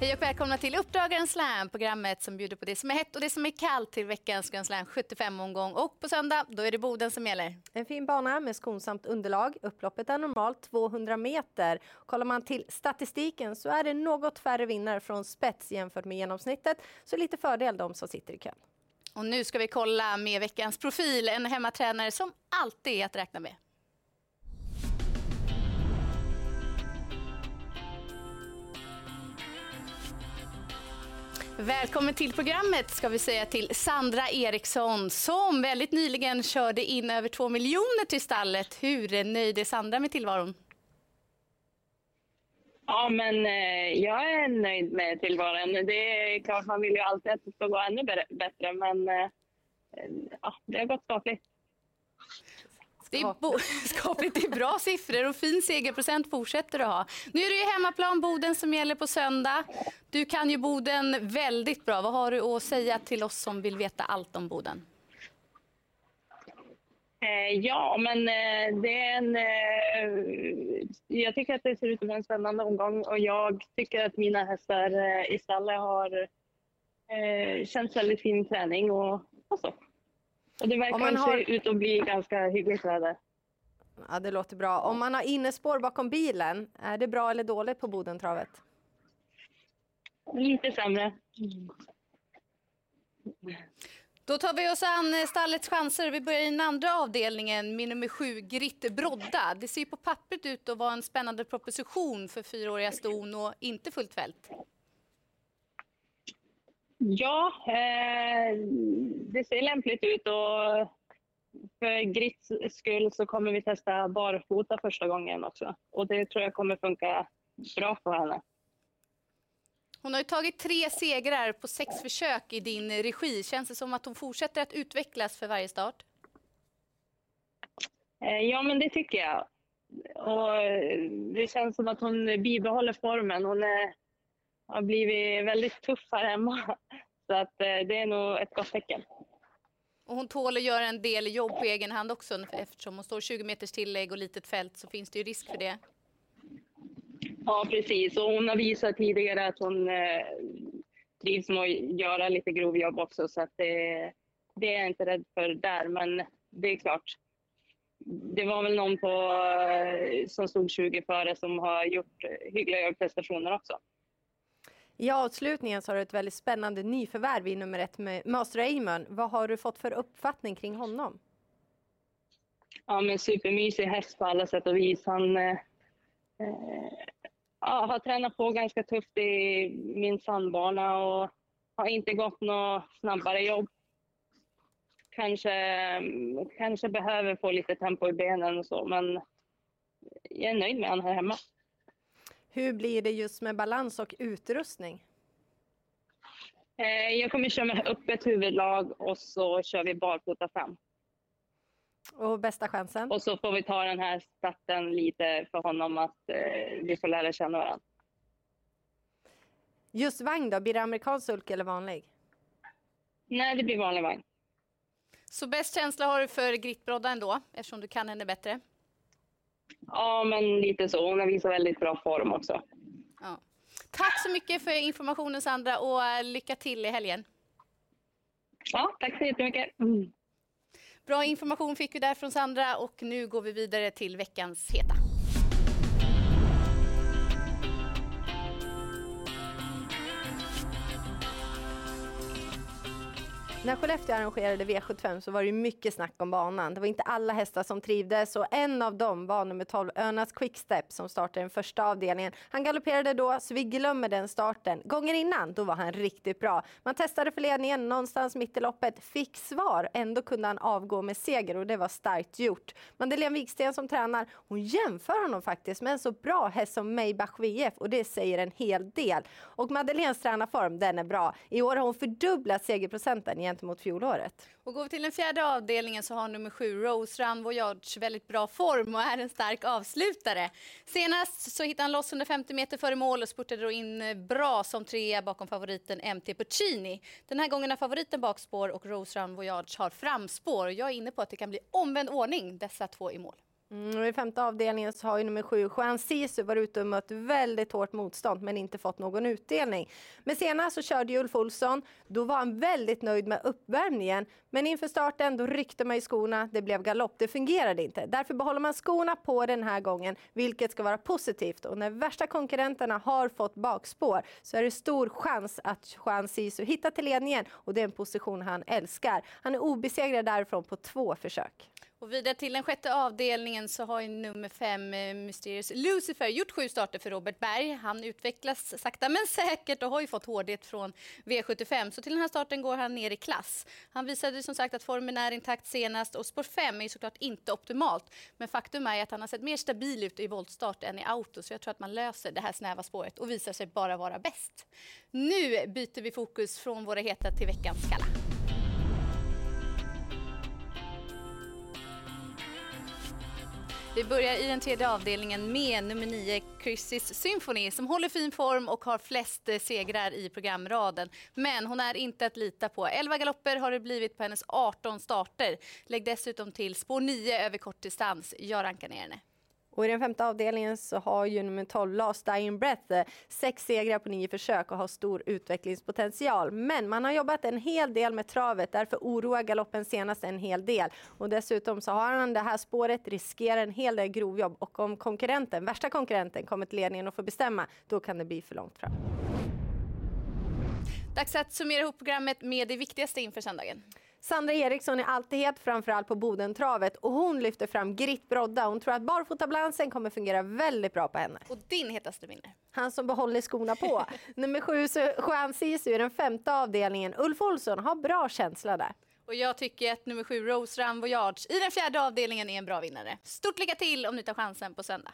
Hej och välkomna till Uppdragaren Slam, programmet som bjuder på det som är hett och det som är kallt till veckans Grand Slam 75-omgång. Och på söndag, då är det Boden som gäller. En fin bana med skonsamt underlag. Upploppet är normalt 200 meter. Kollar man till statistiken så är det något färre vinnare från spets jämfört med genomsnittet. Så lite fördel de som sitter i kön. Och nu ska vi kolla med veckans profil, en hemmatränare som alltid är att räkna med. Välkommen till programmet ska vi säga till Sandra Eriksson som väldigt nyligen körde in över två miljoner till stallet. Hur nöjd är Sandra med tillvaron? Ja, men eh, jag är nöjd med tillvaron. Det är klart, man vill ju alltid att det ska gå ännu bättre, men eh, ja, det har gått skapligt. Det är skapligt, det är bra siffror och fin segerprocent fortsätter du ha. Nu är det ju hemmaplan Boden som gäller på söndag. Du kan ju Boden väldigt bra. Vad har du att säga till oss som vill veta allt om Boden? Eh, ja, men eh, det är en... Eh, jag tycker att det ser ut vara en spännande omgång och jag tycker att mina hästar i stallet har känts väldigt fin träning och, och så. Och det verkar har... se ut att bli ganska hyggligt väder. Ja, det låter bra. Om man har innespår bakom bilen, är det bra eller dåligt på Bodentravet? Lite sämre. Då tar vi oss an stallets chanser. Vi börjar i den andra avdelningen med nummer sju, Gritte Brodda. Det ser på pappret ut att vara en spännande proposition för fyraåriga ston och inte fullt fält. Ja, eh, det ser lämpligt ut och för Grits skull så kommer vi testa barfota första gången också. Och det tror jag kommer funka bra för henne. Hon har tagit tre segrar på sex försök i din regi. Känns det som att hon fortsätter att utvecklas för varje start? Eh, ja, men det tycker jag. Och det känns som att hon bibehåller formen. Hon är har blivit väldigt tuff här hemma. Så att eh, det är nog ett gott tecken. Och hon tål att göra en del jobb på egen hand också eftersom hon står 20 meters tillägg och litet fält så finns det ju risk för det. Ja, precis. Och hon har visat tidigare att hon eh, trivs med att göra lite grovjobb också så att det, det är jag inte rädd för där. Men det är klart, det var väl någon på, eh, som stod 20 före som har gjort hyggliga prestationer också. I avslutningen så har du ett väldigt spännande nyförvärv i nummer ett med Master Amon. Vad har du fått för uppfattning kring honom? Ja, men supermysig häst på alla sätt och vis. Han eh, eh, ja, har tränat på ganska tufft i min sandbana och har inte gått något snabbare jobb. Kanske, kanske behöver få lite tempo i benen och så, men jag är nöjd med honom här hemma. Hur blir det just med balans och utrustning? Eh, jag kommer köra med öppet huvudlag och så kör vi barfota fram. Och bästa chansen? Och så får vi ta den här starten lite för honom att eh, vi får lära känna varandra. Just vagn då, blir det amerikansk sulk eller vanlig? Nej, det blir vanlig vagn. Så bäst känsla har du för Grittbrodda ändå, eftersom du kan henne bättre? Ja, men lite så. Hon har visat väldigt bra form också. Ja. Tack så mycket för informationen Sandra och eh, lycka till i helgen. Ja, tack så jättemycket. Bra information fick vi där från Sandra och nu går vi vidare till veckans heta. När Skellefteå arrangerade V75 så var det mycket snack om banan. Det var inte alla hästar som trivdes och en av dem var nummer 12 Önas Quickstep som startade den första avdelningen. Han galopperade då så vi glömmer den starten. Gången innan då var han riktigt bra. Man testade för ledningen någonstans mitt i loppet, fick svar. Ändå kunde han avgå med seger och det var starkt gjort. Madeleine Wiksten som tränar, hon jämför honom faktiskt med en så bra häst som Maybach VF och det säger en hel del. Och Madeleines tränarform, den är bra. I år har hon fördubblat segerprocenten gentemot fjolåret. Och går vi till den fjärde avdelningen så har nummer sju Rose Run Voyage väldigt bra form och är en stark avslutare. Senast så hittade han loss 150 meter före mål och spurtade då in eh, bra som trea bakom favoriten MT Puccini. Den här gången har favoriten bakspår och Rose Run Voyage har framspår. Jag är inne på att det kan bli omvänd ordning dessa två i mål. Mm, I femte avdelningen så har ju nummer sju, Juan Sisu, varit ute och mött väldigt hårt motstånd men inte fått någon utdelning. Men senast så körde ju Ulf Olsson. Då var han väldigt nöjd med uppvärmningen. Men inför starten då ryckte man i skorna. Det blev galopp. Det fungerade inte. Därför behåller man skorna på den här gången, vilket ska vara positivt. Och när värsta konkurrenterna har fått bakspår så är det stor chans att Juan Sisu hittar till ledningen och det är en position han älskar. Han är obesegrad därifrån på två försök. Och vidare till den sjätte avdelningen så har ju nummer fem, eh, Mysterious Lucifer, gjort sju starter för Robert Berg. Han utvecklas sakta men säkert och har ju fått hårdhet från V75, så till den här starten går han ner i klass. Han visade som sagt att formen är intakt senast och spår 5 är ju såklart inte optimalt. Men faktum är att han har sett mer stabil ut i voltstart än i auto, så jag tror att man löser det här snäva spåret och visar sig bara vara bäst. Nu byter vi fokus från våra heta till veckans kalla. Vi börjar i den tredje avdelningen med nummer 9, Chrissys Symphony, som håller fin form och har flest eh, segrar i programraden. Men hon är inte att lita på. 11 galopper har det blivit på hennes 18 starter. Lägg dessutom till spår 9 över kortdistans. Jag rankar ner henne. Och I den femte avdelningen så har ju nummer 12 Last Dying Breath eh, sex segrar på nio försök och har stor utvecklingspotential. Men man har jobbat en hel del med travet, därför oroar galoppen senast en hel del. Och dessutom så har han det här spåret, riskerar en hel del grovjobb och om konkurrenten, värsta konkurrenten kommer till ledningen och får bestämma, då kan det bli för långt fram. Dags att summera ihop programmet med det viktigaste inför söndagen. Sandra Eriksson är alltid het, framförallt på Bodentravet och hon lyfter fram Gritt Brodda. Hon tror att barfotabalansen kommer fungera väldigt bra på henne. Och din hetaste vinner? Han som behåller skorna på. Nummer sju, Juan Sisu i den femte avdelningen. Ulf Olsson har bra känsla där. Och jag tycker att nummer sju, Rose Ram Voyage i den fjärde avdelningen är en bra vinnare. Stort lycka till om ni tar chansen på söndag.